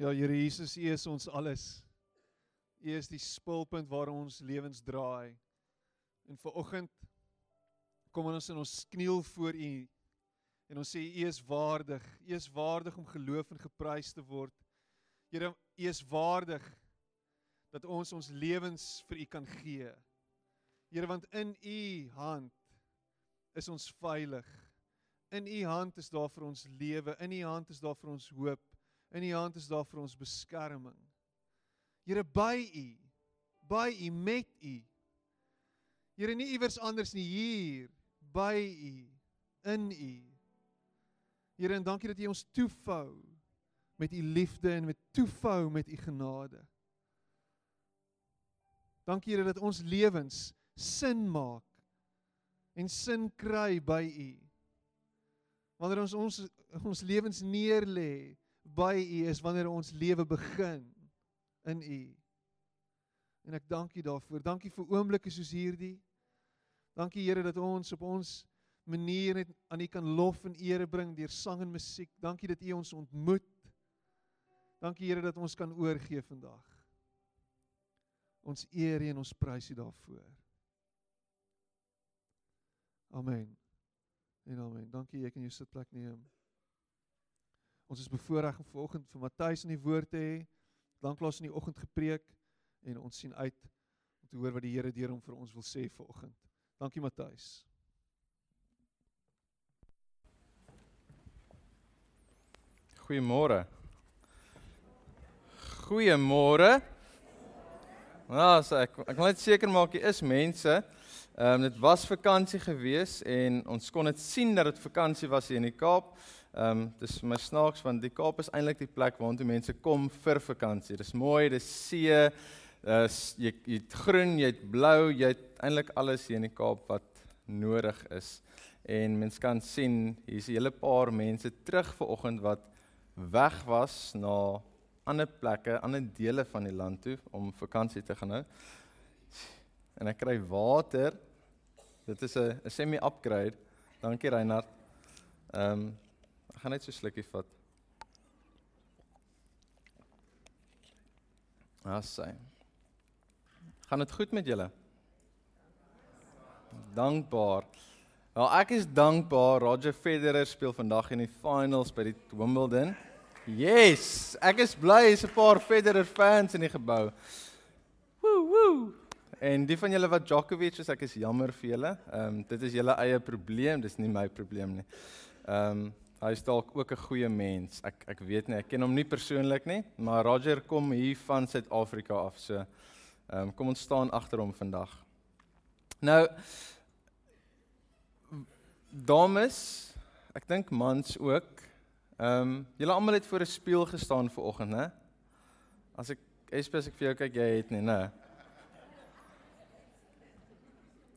Ja, Here Jesus, U is ons alles. U is die spulpunt waar ons lewens draai. En vir oggend kom ons in ons kniel voor U en ons sê U is waardig. U is waardig om geloof en geprys te word. Here, U is waardig dat ons ons lewens vir U kan gee. Here, want in U hand is ons veilig. In U hand is daar vir ons lewe, in U hand is daar vir ons hoop. In U hand is daar vir ons beskerming. Here by U, by U met U. Here nie iewers anders nie hier by U, in U. Here en dankie dat U ons toefou met U liefde en met toefou met U genade. Dankie Here dat ons lewens sin maak en sin kry by U. Wanneer ons ons ons lewens neerlê by U is wanneer ons lewe begin in U. En ek dank U daarvoor. Dankie vir oomblikke soos hierdie. Dankie Here dat ons op ons manier net aan U kan lof en ere bring deur sang en musiek. Dankie dat U ons ontmoet. Dankie Here dat ons kan oorgee vandag. Ons eer U en ons prys U daarvoor. Amen. En amen. Dankie jy kan jou sitplek neem. Ons is bevoorreg om vanoggend vir Matthys in die woord te hê. Lanklaas in die oggend gepreek en ons sien uit om te hoor wat die Here deur hom vir ons wil sê vanoggend. Dankie Matthys. Goeiemôre. Goeiemôre. Ja, so ek ek wil net seker maak jy is mense. Ehm um, dit was vakansie gewees en ons kon dit sien dat dit vakansie was hier in die Kaap. Ehm um, dis my snaaks want die Kaap is eintlik die plek waar die mense kom vir vakansie. Dis mooi, dis see, dis jy jy't groen, jy't blou, jy't eintlik alles hier in die Kaap wat nodig is. En mens kan sien hier's 'n hele paar mense terug vanoggend wat weg was na ander plekke, ander dele van die land toe om vakansie te gaan hou. En ek kry water. Dit is 'n semi-upgrade. Dankie Reinhard. Ehm um, Ek gaan net so 'n slukkie vat. Assai. Gaan dit goed met julle? Dankbaar. Nou ek is dankbaar Roger Federer speel vandag in die finals by die Wimbledon. Yes, ek is bly hier's 'n paar Federer fans in die gebou. Woo woo. En die van julle wat Djokovic is, ek is jammer vir julle. Ehm um, dit is julle eie probleem, dis nie my probleem nie. Ehm um, Hy is dalk ook 'n goeie mens. Ek ek weet nie, ek ken hom nie persoonlik nie, maar Roger kom hier van Suid-Afrika af. So ehm um, kom ons staan agter hom vandag. Nou dames, ek dink mans ook. Ehm um, julle almal het voor 'n spieël gestaan ver oggend, né? As ek spesifiek vir jou kyk, jy het nie, né?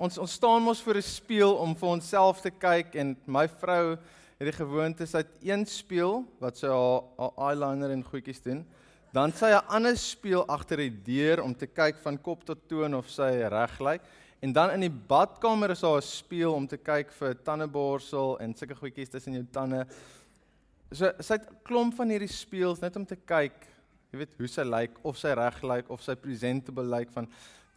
Ons ons staan mos voor 'n spieël om vir onsself te kyk en my vrou het die gewoonte sy het een speel wat sy haar, haar eyeliner en goedjies doen. Dan sy 'n ander speel agter die deur om te kyk van kop tot toon of sy reg lyk. En dan in die badkamer is daar 'n speel om te kyk vir tandeborsel en sulke goedjies tussen jou tande. So sy het 'n klomp van hierdie speels net om te kyk, jy weet, hoe sy lyk, of sy reg lyk of sy presentable lyk van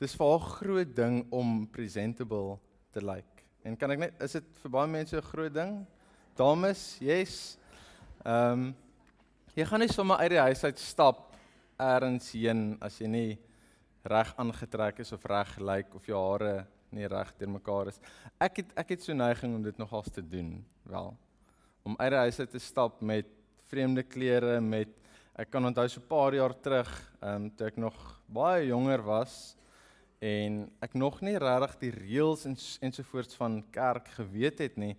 dis vir haar groot ding om presentable te lyk. En kan ek net is dit vir baie mense 'n groot ding? Dames, yes. Ehm um, jy gaan nie sommer uit die huis uit stap eers heen as jy nie reg aangetrek is of reg lyk of jou hare nie reg deurmekaar is. Ek het ek het so neiging om dit nogals te doen, wel. Om uit die huis uit te stap met vreemde klere met ek kan onthou so 'n paar jaar terug, ehm um, toe ek nog baie jonger was en ek nog nie regtig die reëls en ensovoorts van kerk geweet het nie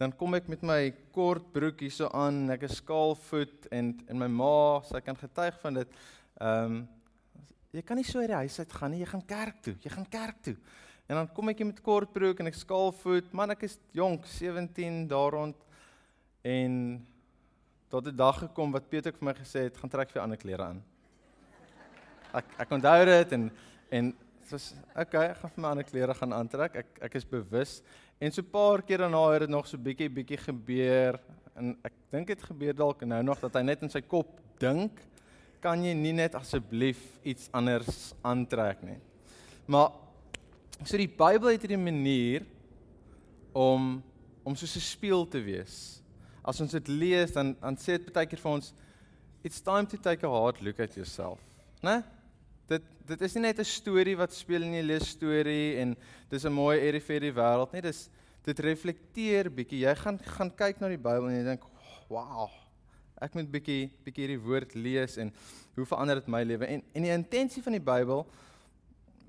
dan kom ek met my kort broek hierso aan, ek is skaalvoet en en my ma, sy kan getuig van dit. Ehm um, jy kan nie so uit die huis uit gaan nie, jy gaan kerk toe. Jy gaan kerk toe. En dan kom ek hier met kort broek en ek skaalvoet. Man, ek is jonk, 17 daar rond en tot 'n dag gekom wat Pieter vir my gesê het, gaan trek vir ander klere aan. Ek ek onthou dit en en was okay, ek gaan vir my ander klere gaan aantrek. Ek ek is bewus En so 'n paar keer daarna het dit nog so bietjie bietjie gebeur en ek dink dit gebeur dalk nou nog dat hy net in sy kop dink kan jy nie net asseblief iets anders aantrek nie. Maar so die Bybel het hierdie manier om om soos 'n spieël te wees. As ons dit lees dan dan sê dit baie keer vir ons it's time to take a hard look at yourself. Né? Dit dit is nie net 'n storie wat speel in 'n lees storie en dis 'n mooi airy-fairy wêreld nie. Dis dit reflekteer bietjie. Jy gaan gaan kyk na die Bybel en jy dink, "Wow, ek moet bietjie bietjie hierdie woord lees en hoe verander dit my lewe?" En en die intensie van die Bybel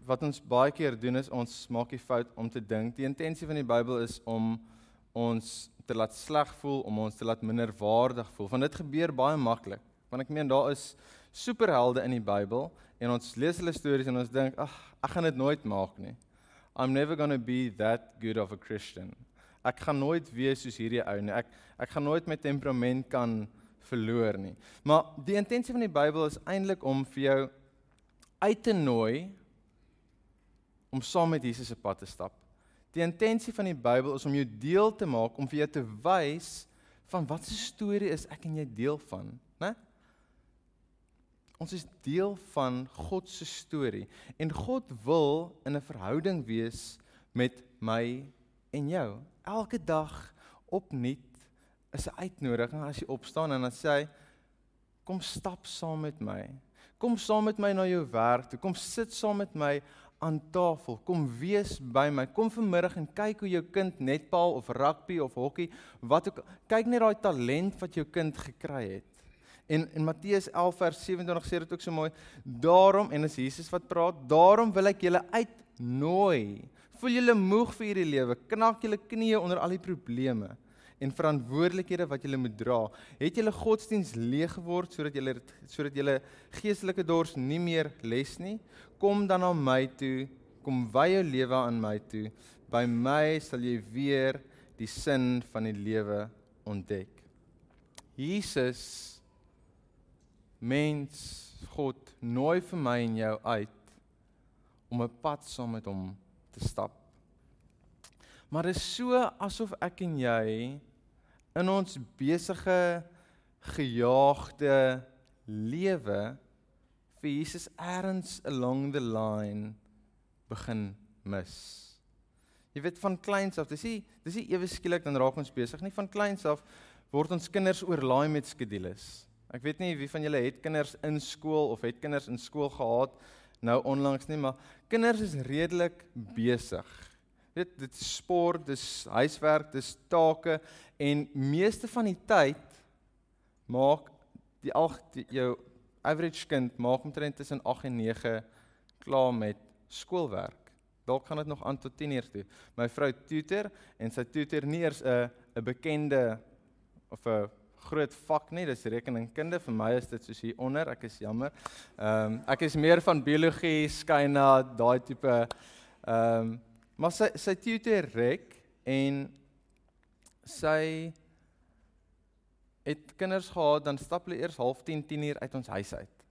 wat ons baie keer doen is ons maak die fout om te dink die intensie van die Bybel is om ons te laat sleg voel, om ons te laat minderwaardig voel. Want dit gebeur baie maklik. Want ek meen daar is superhelde in die Bybel en ons lees hulle stories en ons dink, "Ag, ek gaan dit nooit maak nie." I'm never going to be that good of a Christian. Ek gaan nooit wees soos hierdie ou nie. Ek ek gaan nooit my temperament kan verloor nie. Maar die intensie van die Bybel is eintlik om vir jou uit te nooi om saam met Jesus se pad te stap. Die intensie van die Bybel is om jou deel te maak om vir jou te wys van watter storie is ek en jy deel van? Ons is deel van God se storie en God wil in 'n verhouding wees met my en jou. Elke dag opnuut is 'n uitnodiging as jy opstaan en dan sê hy kom stap saam met my. Kom saam met my na jou werk toe. Kom sit saam met my aan tafel. Kom wees by my. Kom vanmiddag en kyk hoe jou kind netbal of rugby of hokkie, wat ook kyk net daai talent wat jou kind gekry het. En in Matteus 11 vers 27 sê dit ook so mooi. Daarom en as Jesus wat praat, daarom wil ek julle uitnooi. Voel julle moeg vir hierdie lewe? Knak julle knieë onder al die probleme en verantwoordelikhede wat julle moet dra. Het julle godsdiens leeg geword sodat julle sodat julle geestelike dors nie meer les nie? Kom dan na my toe. Kom wy jou lewe aan my toe. By my sal jy weer die sin van die lewe ontdek. Jesus mens God nooi vir my en jou uit om 'n pad saam met hom te stap. Maar dit is so asof ek en jy in ons besige gejaagde lewe vir Jesus eers along the line begin mis. Jy weet van kleins af, dis nie dis nie ewe skielik dan raak ons besig nie van kleins af word ons kinders oorlaai met skedules. Ek weet nie wie van julle het kinders in skool of het kinders in skool gehad nou onlangs nie, maar kinders is redelik besig. Weet, dit is sport, dis huiswerk, dis take en meeste van die tyd maak die al jou average kind maak omtrent tussen 8 en 9 klaar met skoolwerk. Dalk gaan dit nog aan tot 10 uur toe. My vrou tutor en sy tutor nie eers 'n 'n bekende of 'n groot vak nie, dis rekeningkunde. Vir my is dit soos hier onder. Ek is jammer. Ehm um, ek is meer van biologie, skyna, daai tipe ehm um, maar sy sy tutor rek en sy het kinders gehad dan stap hulle eers half 10 10 uur uit ons huis uit.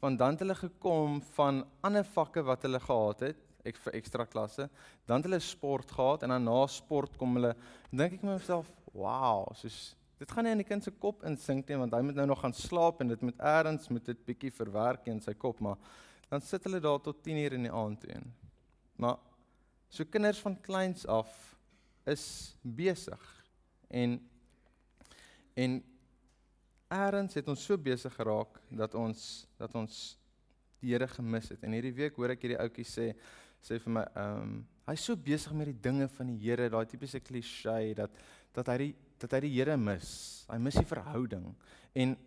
Want dan het hulle gekom van ander vakke wat hulle gehad het ek vir ekstra klasse, dan het hulle sport gehad en dan na sport kom hulle dink ek myself, wow, soos Dit gaan nie in die kind se kop insink nie want hy moet nou nog gaan slaap en dit moet eers moet dit bietjie verwerk in sy kop maar dan sit hulle daar tot 10 uur in die aand toe. Maar so kinders van kleins af is besig en en eers het ons so besig geraak dat ons dat ons die Here gemis het. En hierdie week hoor ek hierdie ouetjie sê sê vir my ehm um, hy's so besig met die dinge van die Here, daai tipiese klise dat dat hy die dat hy die Here mis. Hy mis die verhouding. En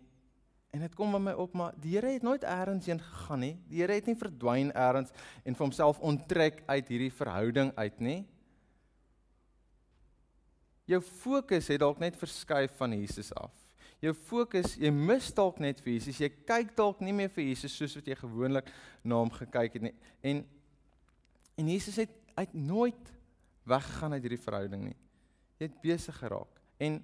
en dit kom by my op maar die Here het nooit eers heen gegaan nie. Die Here het nie verdwyn eers en vir homself onttrek uit hierdie verhouding uit nie. Jou fokus het dalk net verskuif van Jesus af. Jou fokus, jy mis dalk net vir Jesus. Jy kyk dalk nie meer vir Jesus soos wat jy gewoonlik na hom gekyk het nie. En en Jesus het uit nooit weggegaan uit hierdie verhouding nie. Jy het besig geraak. En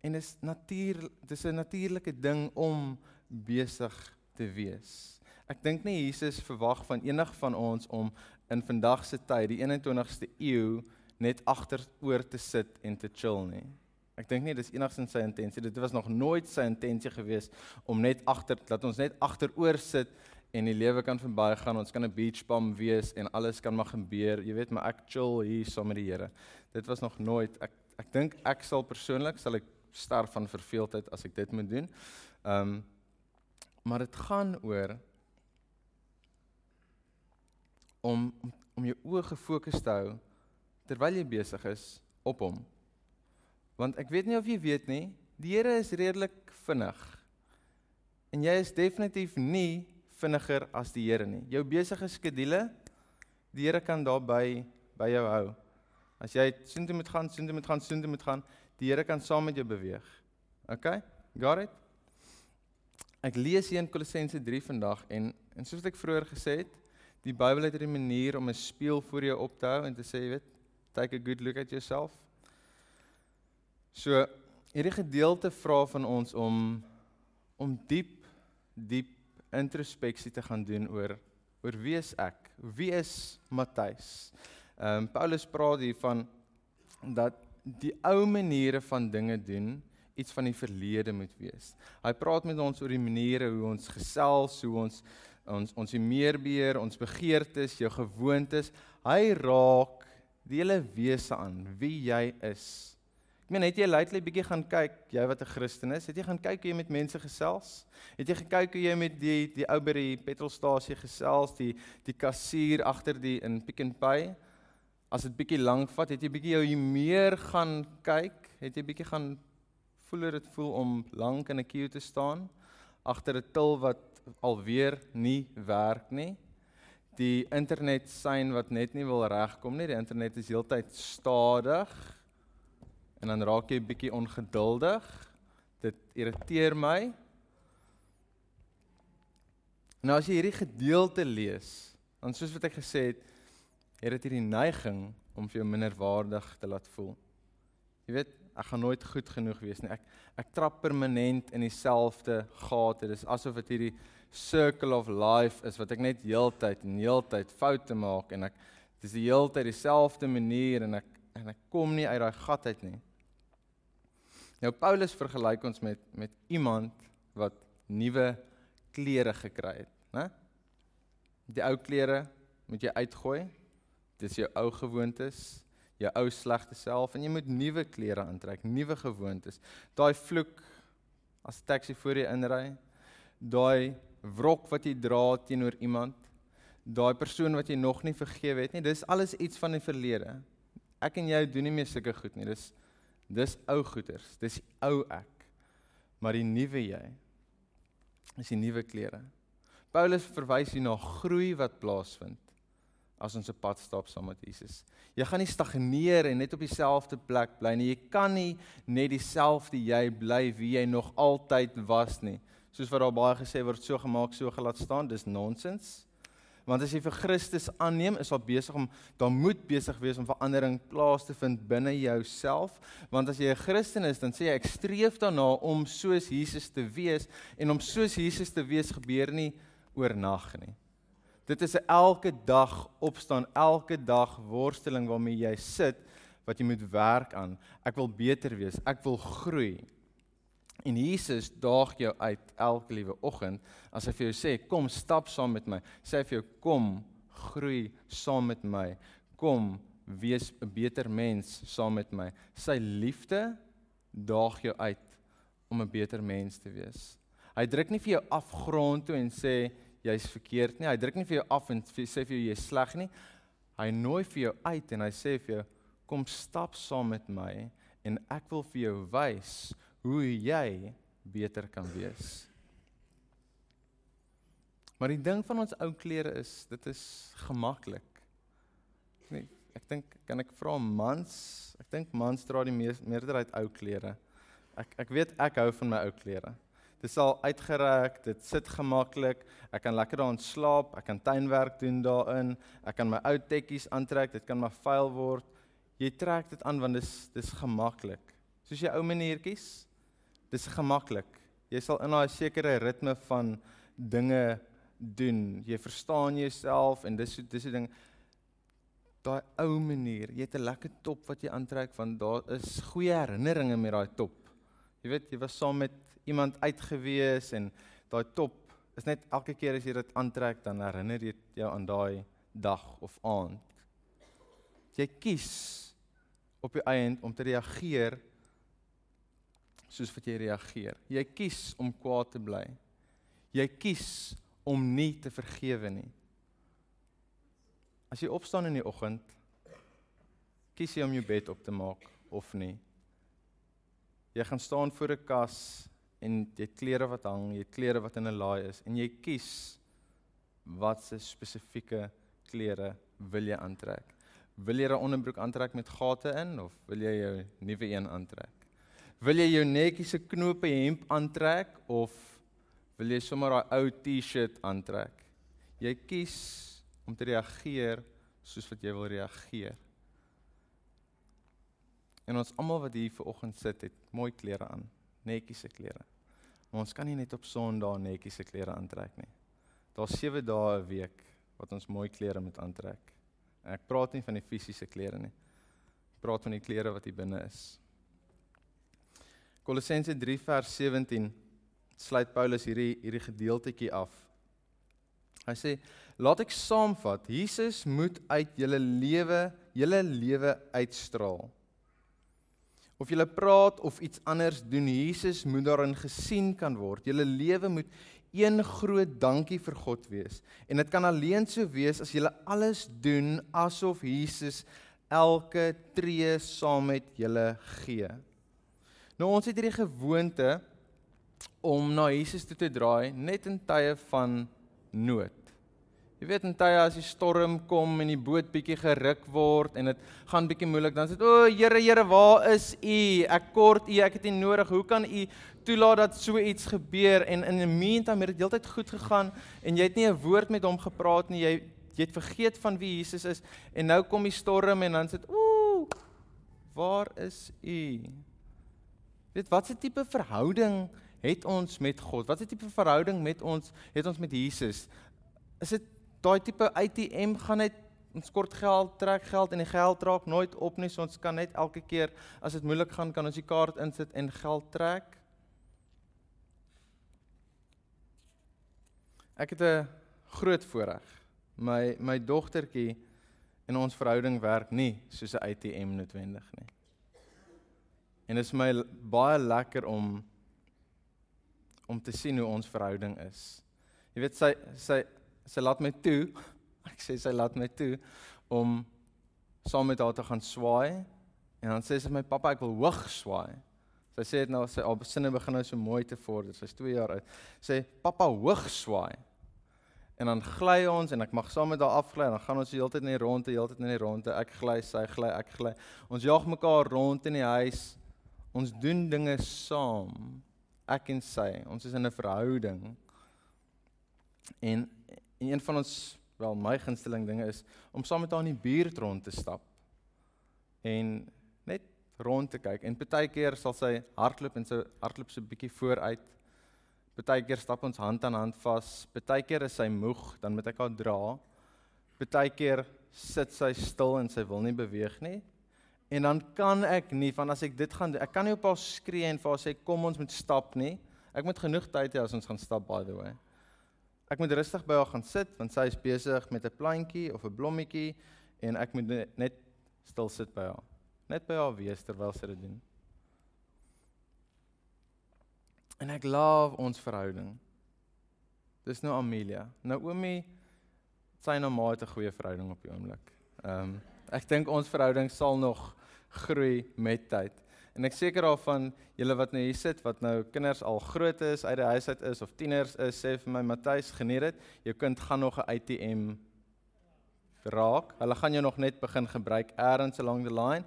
en is natuur dis 'n natuurlike ding om besig te wees. Ek dink nie Jesus verwag van enig van ons om in vandag se tyd, die 21ste eeu, net agteroor te sit en te chill nie. Ek dink nie dis enigstens sy intensie. Dit was nog nooit sy intensie gewees om net agter dat ons net agteroor sit en die lewe kan verbygaan. Ons kan 'n beach bum wees en alles kan maar gebeur. Jy weet, maar ek chill hier saam met die Here. Dit was nog nooit ek ek dink ek sal persoonlik sal ek sterf van verveeldheid as ek dit moet doen. Ehm um, maar dit gaan oor om om jou oë gefokus te hou terwyl jy besig is op hom. Want ek weet nie of jy weet nie, die Here is redelik vinnig. En jy is definitief nie vinniger as die Here nie. Jou besige skedule, die Here kan daarby by jou hou. As jy soontoe moet gaan, soontoe moet gaan, soontoe moet gaan, die Here kan saam met jou beweeg. OK? Got it? Ek lees hier in Kolossense 3 vandag en en soos ek vroeër gesê het, die Bybel het 'n manier om 'n spieël voor jou op te hou en te sê, jy weet, take a good look at yourself. So hierdie gedeelte vra van ons om om diep diep introspeksie te gaan doen oor oor wie is ek? Wie is Matthys? Ehm um, Paulus praat hier van dat die ou maniere van dinge doen iets van die verlede moet wees. Hy praat met ons oor die maniere hoe ons gesels, hoe ons ons ons meerbeheer, ons begeertes, jou gewoontes. Hy raak die hele wese aan wie jy is. Ek meen, het jy lately bietjie gaan kyk, jy wat 'n Christen is, het jy gaan kyk hoe jy met mense gesels? Het jy gekyk hoe jy met die die ou by die petrolstasie gesels, die die kassier agter die in Pick n Pay? As dit bietjie lank vat, het jy bietjie jou meer gaan kyk? Het jy bietjie gaan voel hoe dit voel om lank in 'n queue te staan agter 'n til wat alweer nie werk nie? die internet sein wat net nie wil regkom nie. Die internet is heeltyd stadig. En dan raak jy bietjie ongeduldig. Dit irriteer my. Nou as jy hierdie gedeelte lees, dan soos wat ek gesê het, het dit hierdie neiging om vir jou minderwaardig te laat voel. Jy weet, ek gaan nooit goed genoeg wees nie. Ek ek trap permanent in dieselfde gate. Dis asof dit hierdie circle of life is wat ek net heeltyd en heeltyd foute maak en ek dis die heeltyd dieselfde manier en ek en ek kom nie uit daai gat uit nie. Nou Paulus vergelyk ons met met iemand wat nuwe klere gekry het, né? Die ou klere moet jy uitgooi. Dis jou ou gewoontes, jou ou slegte self en jy moet nuwe klere aantrek, nuwe gewoontes. Daai vloek as 'n taxi voor jy inry, daai wrok wat jy dra teenoor iemand, daai persoon wat jy nog nie vergewe het nie, dis alles iets van die verlede. Ek en jy doen nie meer sulke goed nie. Dis dis ou goeders. Dis ou ek. Maar die nuwe jy is die nuwe klere. Paulus verwys hier na groei wat plaasvind as ons 'n pad stap saam met Jesus. Jy gaan nie stagneer en net op dieselfde plek bly nie. Jy kan nie net dieselfde jy bly wie jy nog altyd was nie. Soos wat daar baie gesê word so gemaak so gelaat staan. Dis nonsens. Want as jy vir Christus aanneem is al besig om daar moet besig wees om verandering plaas te vind binne jouself. Want as jy 'n Christen is dan sê jy ek streef daarna om soos Jesus te wees. En om soos Jesus te wees gebeur nie oornag nie dit is 'n elke dag opstaan elke dag worsteling waarmee jy sit wat jy moet werk aan ek wil beter wees ek wil groei En Jesus daag jou uit elke liewe oggend as hy vir jou sê kom stap saam met my. Sê hy vir jou kom groei saam met my. Kom wees 'n beter mens saam met my. Sy liefde daag jou uit om 'n beter mens te wees. Hy druk nie vir jou afgrond toe en sê jy's verkeerd nie. Hy druk nie vir jou af en sê vir jou jy's sleg nie. Hy nooi vir jou uit en hy sê vir jou kom stap saam met my en ek wil vir jou wys hoe jy beter kan wees. Maar die ding van ons ou klere is, dit is gemaklik. Nee, ek dink kan ek vra mans, ek dink mans dra die mees, meerderheid ou klere. Ek ek weet ek hou van my ou klere. Dit is al uitgereik, dit sit gemaklik. Ek kan lekker daarin slaap, ek kan tuinwerk doen daarin. Ek kan my ou tekkies aantrek, dit kan maar vuil word. Jy trek dit aan want dit is dis gemaklik. Soos jy ou maniertjies, dis gemaklik. Jy sal in 'n sekere ritme van dinge doen. Jy verstaan jouself en dis dis die ding. daai ou manier. Jy het 'n lekker top wat jy aantrek want daar is goeie herinneringe met daai top. Jy weet, jy was saam met iemand uitgewees en daai top is net elke keer as jy dit aantrek dan herinner jy jou aan daai dag of aand. Jy kies op die eind om te reageer soos wat jy reageer. Jy kies om kwaad te bly. Jy kies om nie te vergewe nie. As jy opstaan in die oggend, kies jy om jou bed op te maak of nie. Jy gaan staan voor 'n kas en jy het klere wat hang, jy het klere wat in 'n laai is en jy kies watse spesifieke klere wil jy aantrek. Wil jy 'n onderbroek aantrek met gate in of wil jy jou nuwe een aantrek? Wil jy jou netjiese knope hemp aantrek of wil jy sommer daai ou T-shirt aantrek? Jy kies om te reageer soos wat jy wil reageer. En ons almal wat hier vanoggend sit het mooi klere aan, netjiese klere. Maar ons kan nie net op Sondag netjiese klere aantrek nie. Daar's 7 dae 'n week wat ons mooi klere moet aantrek. En ek praat nie van die fisiese klere nie. Ek praat van die klere wat hier binne is. Kolossense 3 vers 17 sluit Paulus hierdie hierdie gedeeltetjie af. Hy sê Laat ek saamvat. Jesus moet uit julle lewe, julle lewe uitstraal. Of jy praat of iets anders doen, Jesus moet daarin gesien kan word. Julle lewe moet een groot dankie vir God wees. En dit kan alleen so wees as jy alles doen asof Jesus elke tree saam met julle gee. Nou ons het hierdie gewoonte om na Jesus toe te draai net in tye van nood. Jy weet in tye as die storm kom en die boot bietjie geruk word en dit gaan bietjie moeilik, dan sê jy: "O Here, Here, waar is U? Ek kort U, ek het U nodig. Hoe kan U toelaat dat so iets gebeur?" En in 'n meantime het dit heeltyd goed gegaan en jy het nie 'n woord met hom gepraat nie. Jy jy het vergeet van wie Jesus is en nou kom die storm en dan sê jy: "O, waar is U?" Weet watse tipe verhouding het ons met God? Watse tipe verhouding met ons het ons met Jesus? Is dit daai tipe ATM gaan net ons kort geld trek geld en die geld raak nooit op nie so ons kan net elke keer as dit moeilik gaan kan ons die kaart insit en geld trek. Ek het 'n groot voorreg. My my dogtertjie en ons verhouding werk nie soos 'n ATM noodwendig nie. En dit is my baie lekker om om te sien hoe ons verhouding is. Jy weet sy sy sy laat my toe. Ek sê sy laat my toe om saam met haar te gaan swaai. En dan sê sy my pappa ek wil hoog swaai. Sy sê dit nou sy al sinne begin nou so mooi te vorder. Sy's 2 jaar oud. Sê pappa hoog swaai. En dan gly ons en ek mag saam met haar afgly en dan gaan ons die hele tyd in die ronde, die hele tyd in die ronde. Ek gly, sy gly, ek gly. Ons jaag mekaar rond in die huis. Ons doen dinge saam. Ek en sy. Ons is in 'n verhouding. En En een van ons wel my gunsteling dinge is om saam met haar in die buurt rond te stap. En net rond te kyk. En partykeer sal sy hardloop en sy hardloop so 'n bietjie vooruit. Partykeer stap ons hand aan hand vas. Partykeer is sy moeg, dan moet ek haar dra. Partykeer sit sy stil en sy wil nie beweeg nie. En dan kan ek nie van as ek dit gaan doen. Ek kan nie op haar skree en vir haar sê kom ons moet stap nie. Ek moet genoeg tyd hê as ons gaan stap by the way. Ek moet rustig by haar gaan sit want sy is besig met 'n plantjie of 'n blommetjie en ek moet net stil sit by haar. Net by haar wees terwyl sy dit doen. En ek love ons verhouding. Dis nou Amelia. Naomi sy en haar ma het 'n goeie verhouding op die oomblik. Ehm um, ek dink ons verhouding sal nog groei met tyd. En ek seker daarvan julle wat nou hier sit wat nou kinders al groot is, uit die huis uit is of tieners is, sê vir my Matthys, geniet dit. Jou kind gaan nog 'n ATM raak. Hulle gaan jou nog net begin gebruik eers along the line.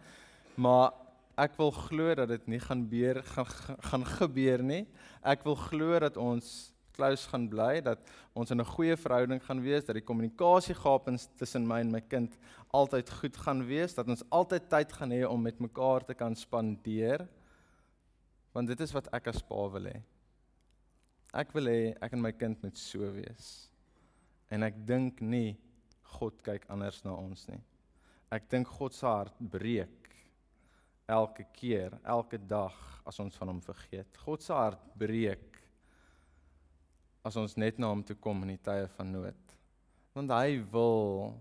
Maar ek wil glo dat dit nie gaan gebeur gaan, gaan gebeur nie. Ek wil glo dat ons close gaan bly, dat ons in 'n goeie verhouding gaan wees, dat die kommunikasiegapings tussen my en my kind altyd goed gaan wees, dat ons altyd tyd gaan hê om met mekaar te kan spandeer. Want dit is wat ek as pa wil hê. Ek wil hê ek en my kind moet so wees. En ek dink nie God kyk anders na ons nie. Ek dink God se hart breek elke keer, elke dag as ons van hom vergeet. God se hart breek as ons net na hom toe kom in die tye van nood. Want hy wil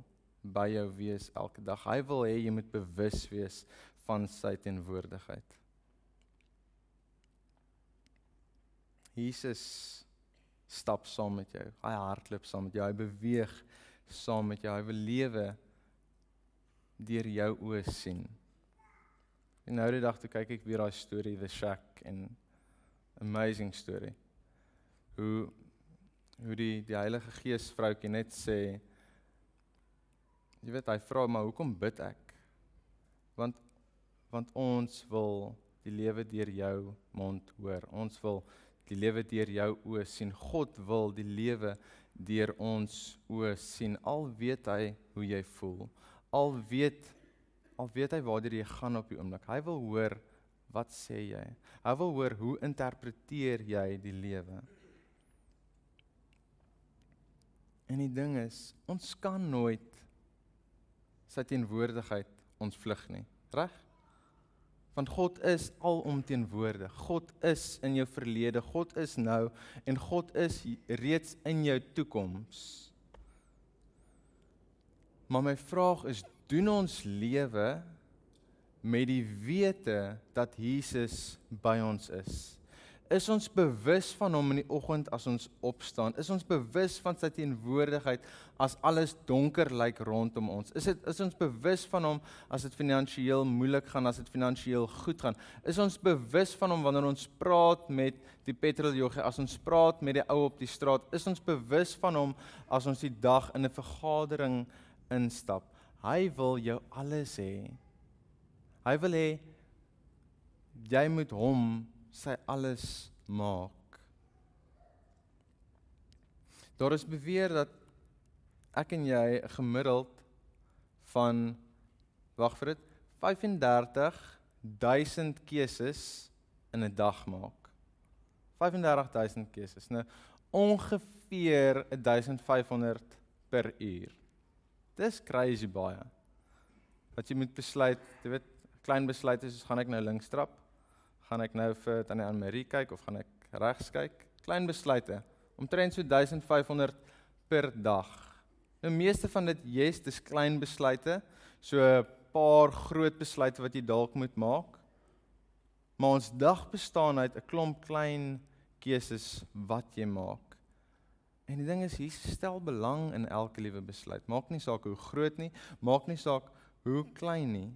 by jou wees elke dag. Hy wil hê jy moet bewus wees van sy teenwoordigheid. Jesus stap saam met jou. Hy hardloop saam met jou. Hy beweeg saam met jou. Hy wil lewe deur jou oë sien. En nou die dag toe kyk ek weer daai storie The Shack en amazing story. Hoe hoe die die Heilige Gees vroutjie net sê jy weet hy vra maar hoekom bid ek? Want want ons wil die lewe deur jou mond hoor. Ons wil die lewe deur jou oë sien. God wil die lewe deur ons oë sien. Al weet hy hoe jy voel. Al weet al weet hy waartoe jy gaan op die oomblik. Hy wil hoor wat sê jy? Hy wil hoor hoe interpreteer jy die lewe? En die ding is, ons kan nooit sy teenwoordigheid ons vlug nie. Reg? Want God is alomteenwoordig. God is in jou verlede, God is nou en God is reeds in jou toekoms. Maar my vraag is, doen ons lewe met die wete dat Jesus by ons is? Is ons bewus van hom in die oggend as ons opstaan? Is ons bewus van sy teenwoordigheid as alles donker lyk rondom ons? Is dit is ons bewus van hom as dit finansiëel moeilik gaan, as dit finansiëel goed gaan? Is ons bewus van hom wanneer ons praat met die petroljoggie, as ons praat met die ou op die straat? Is ons bewus van hom as ons die dag in 'n vergadering instap? Hy wil jou alles hê. Hy wil hê jy moet hom sy alles maak. Daar is beweer dat ek en jy gemiddeld van wag vir dit 35000 keuses in 'n dag maak. 35000 keuses. Nou ongeveer 1500 per uur. Dis crazy baie. Wat jy moet besluit, jy weet, klein besluite soos gaan ek nou links trap gaan ek nou vir tannie Anne Marie kyk of gaan ek regs kyk? Klein besluite. Omtrent so 1500 per dag. Nou meeste van dit, yes, dis klein besluite. So 'n paar groot besluite wat jy dalk moet maak. Maar ons dag bestaan uit 'n klomp klein keuses wat jy maak. En die ding is hier stel belang in elke liewe besluit. Maak nie saak hoe groot nie, maak nie saak hoe klein nie.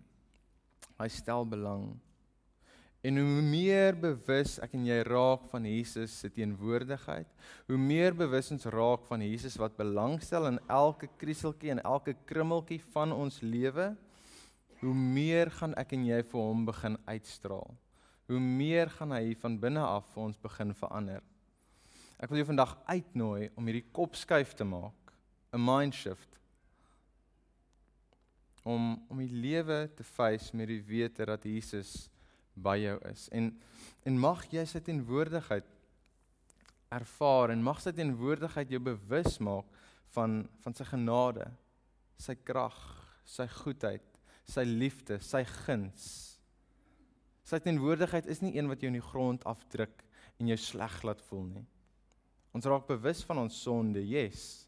Hy stel belang. En hoe meer bewus ek en jy raak van Jesus se teenwoordigheid, hoe meer bewus ons raak van Jesus wat belangstel in elke krieseltjie en elke krummeltjie van ons lewe, hoe meer gaan ek en jy vir hom begin uitstraal. Hoe meer gaan hy van binne af vir ons begin verander. Ek wil jou vandag uitnooi om hierdie kopskuif te maak, 'n mind shift om om die lewe te face met die wete dat Jesus by jou is. En en mag jy sy teenwoordigheid ervaar en mag sy teenwoordigheid jou bewus maak van van sy genade, sy krag, sy goedheid, sy liefde, sy guns. Sy teenwoordigheid is nie een wat jou in die grond afdruk en jou sleg laat voel nie. Ons raak bewus van ons sonde, yes.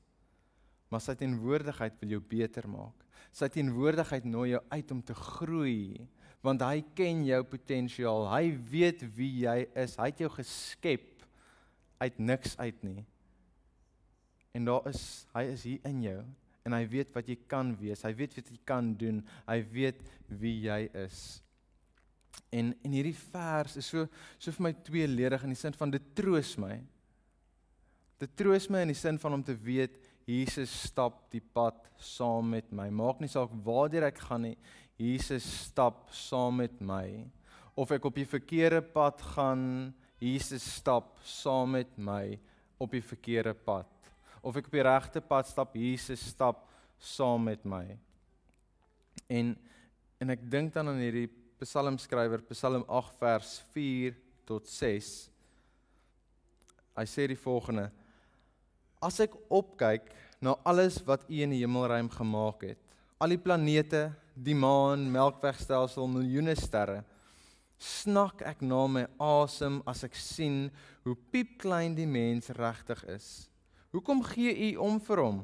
Maar sy teenwoordigheid wil jou beter maak. Sy teenwoordigheid nooi jou uit om te groei want hy ken jou potensiaal. Hy weet wie jy is. Hy het jou geskep uit niks uit nie. En daar is hy is hier in jou en hy weet wat jy kan wees. Hy weet wat jy kan doen. Hy weet wie jy is. En en hierdie vers is so so vir my tweeledig in die sin van dit troos my. Dit troos my in die sin van om te weet Jesus stap die pad saam met my. Maak nie saak waartoe ek gaan nie. Jesus stap saam met my. Of ek op die verkeerde pad gaan Jesus stap saam met my op die verkeerde pad. Of ek op die regte pad stap Jesus stap saam met my. En en ek dink dan aan hierdie psalmskrywer Psalm 8 vers 4 tot 6 hy sê die volgende as ek opkyk na alles wat u in die hemelruim gemaak het al die planete, die maan, Melkwegstelsel, miljoene sterre, snak ek na my asem as ek sien hoe piepklein die mens regtig is. Hoekom gee u om vir hom?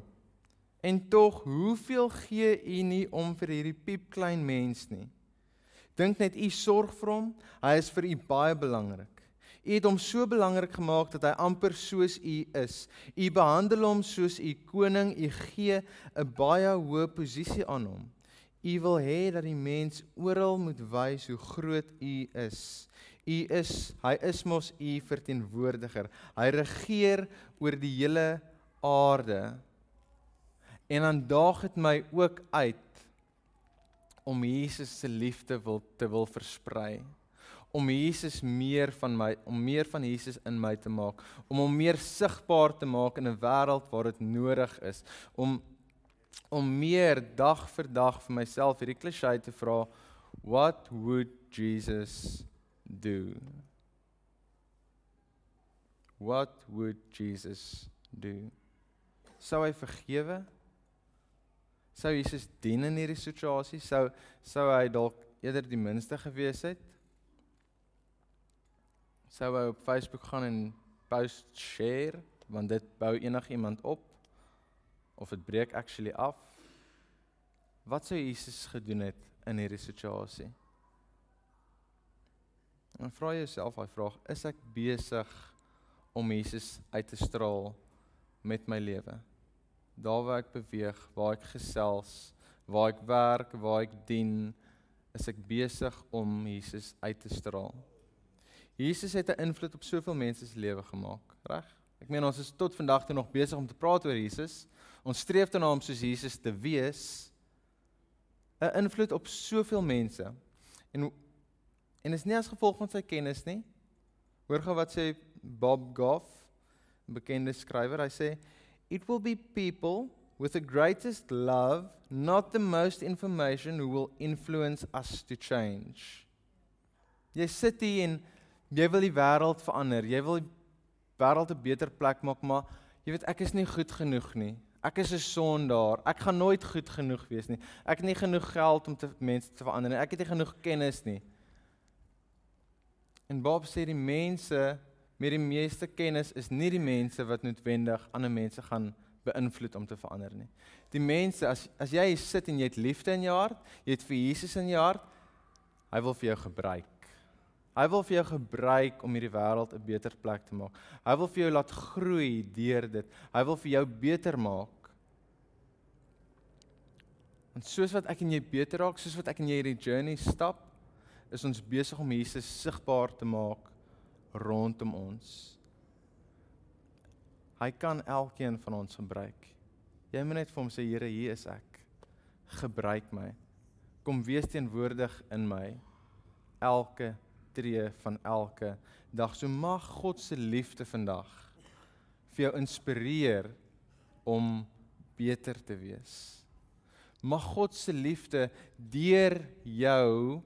En tog, hoeveel gee u nie om vir hierdie piepklein mens nie? Dink net u sorg vir hom, hy is vir u baie belangrik. U het hom so belangrik gemaak dat hy amper soos u is. U behandel hom soos u koning, u gee 'n baie hoë posisie aan hom. U wil hê dat die mens oral moet wys hoe groot u is. U is, hy is mos u verteenwoordiger. Hy regeer oor die hele aarde. En dan daag dit my ook uit om Jesus se liefde wil te wil versprei om Jesus meer van my om meer van Jesus in my te maak, om hom meer sigbaar te maak in 'n wêreld waar dit nodig is, om om meer dag vir dag vir myself hierdie klise te vra, what would Jesus do? What would Jesus do? Sou hy vergewe? Sou Jesus dien in hierdie situasie? Sou sou hy dalk eerder die minste gewees het? Sou hy op Facebook gaan en post share want dit bou enigiemand op of dit breek actually af. Wat sou Jesus gedoen het in hierdie situasie? En vra jouself daai vraag, is ek besig om Jesus uit te straal met my lewe? Daar waar ek beweeg, waar ek gesels, waar ek werk, waar ek dien, is ek besig om Jesus uit te straal? Jesus het 'n invloed op soveel mense se lewe gemaak, reg? Ek meen ons is tot vandag toe nog besig om te praat oor Jesus. Ons streef daarna om soos Jesus te wees. 'n Invloed op soveel mense. En en is nie as gevolg van sy kennis nie. Hoor gou wat sê Bob Goff, 'n bekende skrywer. Hy sê it will be people with the greatest love, not the most information who will influence us to change. Jy sit hier en Jy wil die wêreld verander. Jy wil die wêreld 'n beter plek maak, maar jy weet ek is nie goed genoeg nie. Ek is 'n sondaar. Ek gaan nooit goed genoeg wees nie. Ek het nie genoeg geld om te mense te verander nie. Ek het nie genoeg kennis nie. En Bob sê die mense met die meeste kennis is nie die mense wat noodwendig ander mense gaan beïnvloed om te verander nie. Die mense as as jy sit en jy het liefde in jou hart, jy het vir Jesus in jou hart, hy wil vir jou gebruik. Hy wil vir jou gebruik om hierdie wêreld 'n beter plek te maak. Hy wil vir jou laat groei deur dit. Hy wil vir jou beter maak. En soos wat ek en jy beter raak, soos wat ek en jy hierdie journey stap, is ons besig om Jesus sigbaar te maak rondom ons. Hy kan elkeen van ons gebruik. Jy moet net vir hom sê Here, hier is ek. Gebruik my. Kom wees teenwoordig in my elke tree van elke dag. So mag God se liefde vandag vir jou inspireer om beter te wees. Mag God se liefde deur jou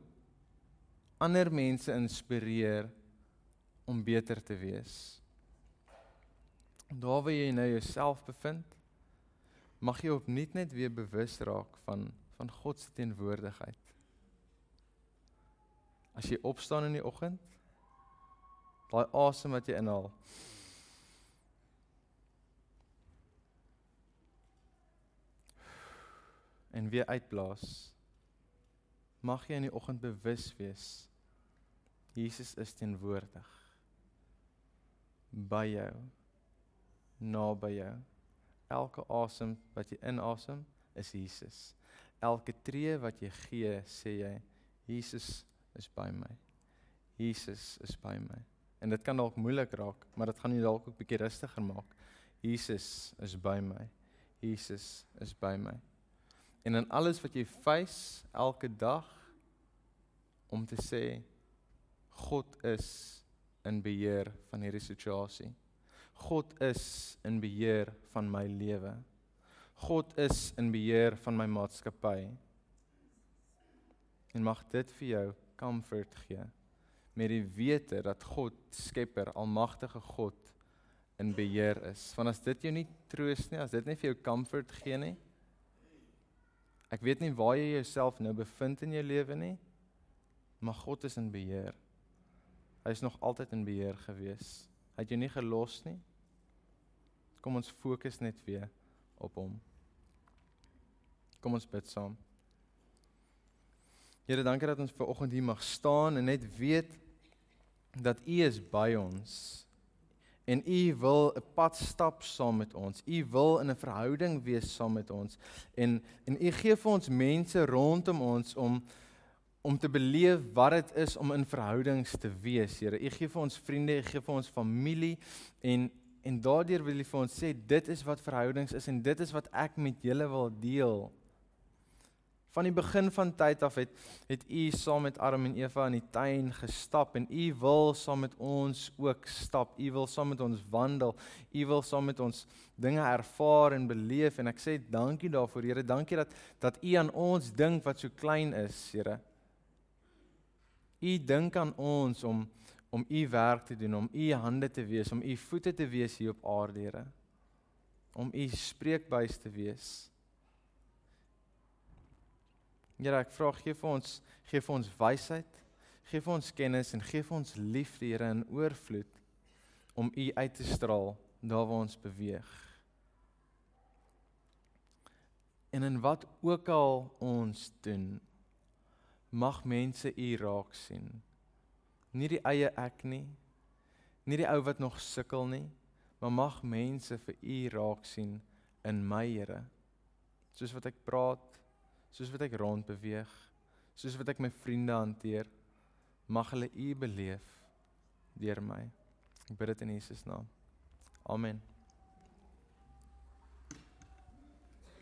ander mense inspireer om beter te wees. Daar waar jy nou jouself bevind, mag jy opnuut net weer bewus raak van van God se teenwoordigheid. As jy opstaan in die oggend, daai asem wat jy inhaal. En weer uitblaas. Mag jy in die oggend bewus wees Jesus is teenwoordig by jou naby jou. Elke asem wat jy inasem is Jesus. Elke tree wat jy gee, sê jy Jesus is by my. Jesus is by my. En dit kan dalk moeilik raak, maar dit gaan jou dalk ook bietjie rustiger maak. Jesus is by my. Jesus is by my. En in alles wat jy face elke dag om te sê God is in beheer van hierdie situasie. God is in beheer van my lewe. God is in beheer van my maatskappy. En mag dit vir jou comfort gee met die wete dat God Skepper, almagtige God in beheer is. Want as dit jou nie troos nie, as dit net vir jou comfort gee nie, Ek weet nie waar jy jouself nou bevind in jou lewe nie, maar God is in beheer. Hy is nog altyd in beheer gewees. Hy het jou nie gelos nie. Kom ons fokus net weer op hom. Kom ons bid saam. Here, dankie dat ons ver oggend hier mag staan en net weet dat U is by ons. En U wil 'n pad stap saam met ons. U wil in 'n verhouding wees saam met ons. En en U gee vir ons mense rondom ons om om te beleef wat dit is om in verhoudings te wees, Here. U gee vir ons vriende, U gee vir ons familie en en daardeur wil U vir ons sê dit is wat verhoudings is en dit is wat ek met julle wil deel. Van die begin van tyd af het het U saam met Adam en Eva in die tuin gestap en U wil saam met ons ook stap. U wil saam met ons wandel. U wil saam met ons dinge ervaar en beleef en ek sê dankie daarvoor Here. Dankie dat dat U aan ons dink wat so klein is, Here. U dink aan ons om om u werk te doen, om u hande te wees, om u voete te wees hier op aarde, Here. Om u spreekbuis te wees. Here, ek vra gee vir ons, gee vir ons wysheid, gee vir ons kennis en gee vir ons liefde, Here, in oorvloed om u uit te straal daar waar ons beweeg. En in wat ook al ons doen, mag mense u raak sien. Nie die eie ek nie. Nie die ou wat nog sukkel nie, maar mag mense vir u raak sien in my Here. Soos wat ek praat, soos wat ek rond beweeg, soos wat ek my vriende hanteer, mag hulle u beleef deur my. Ek bid dit in Jesus naam. Amen.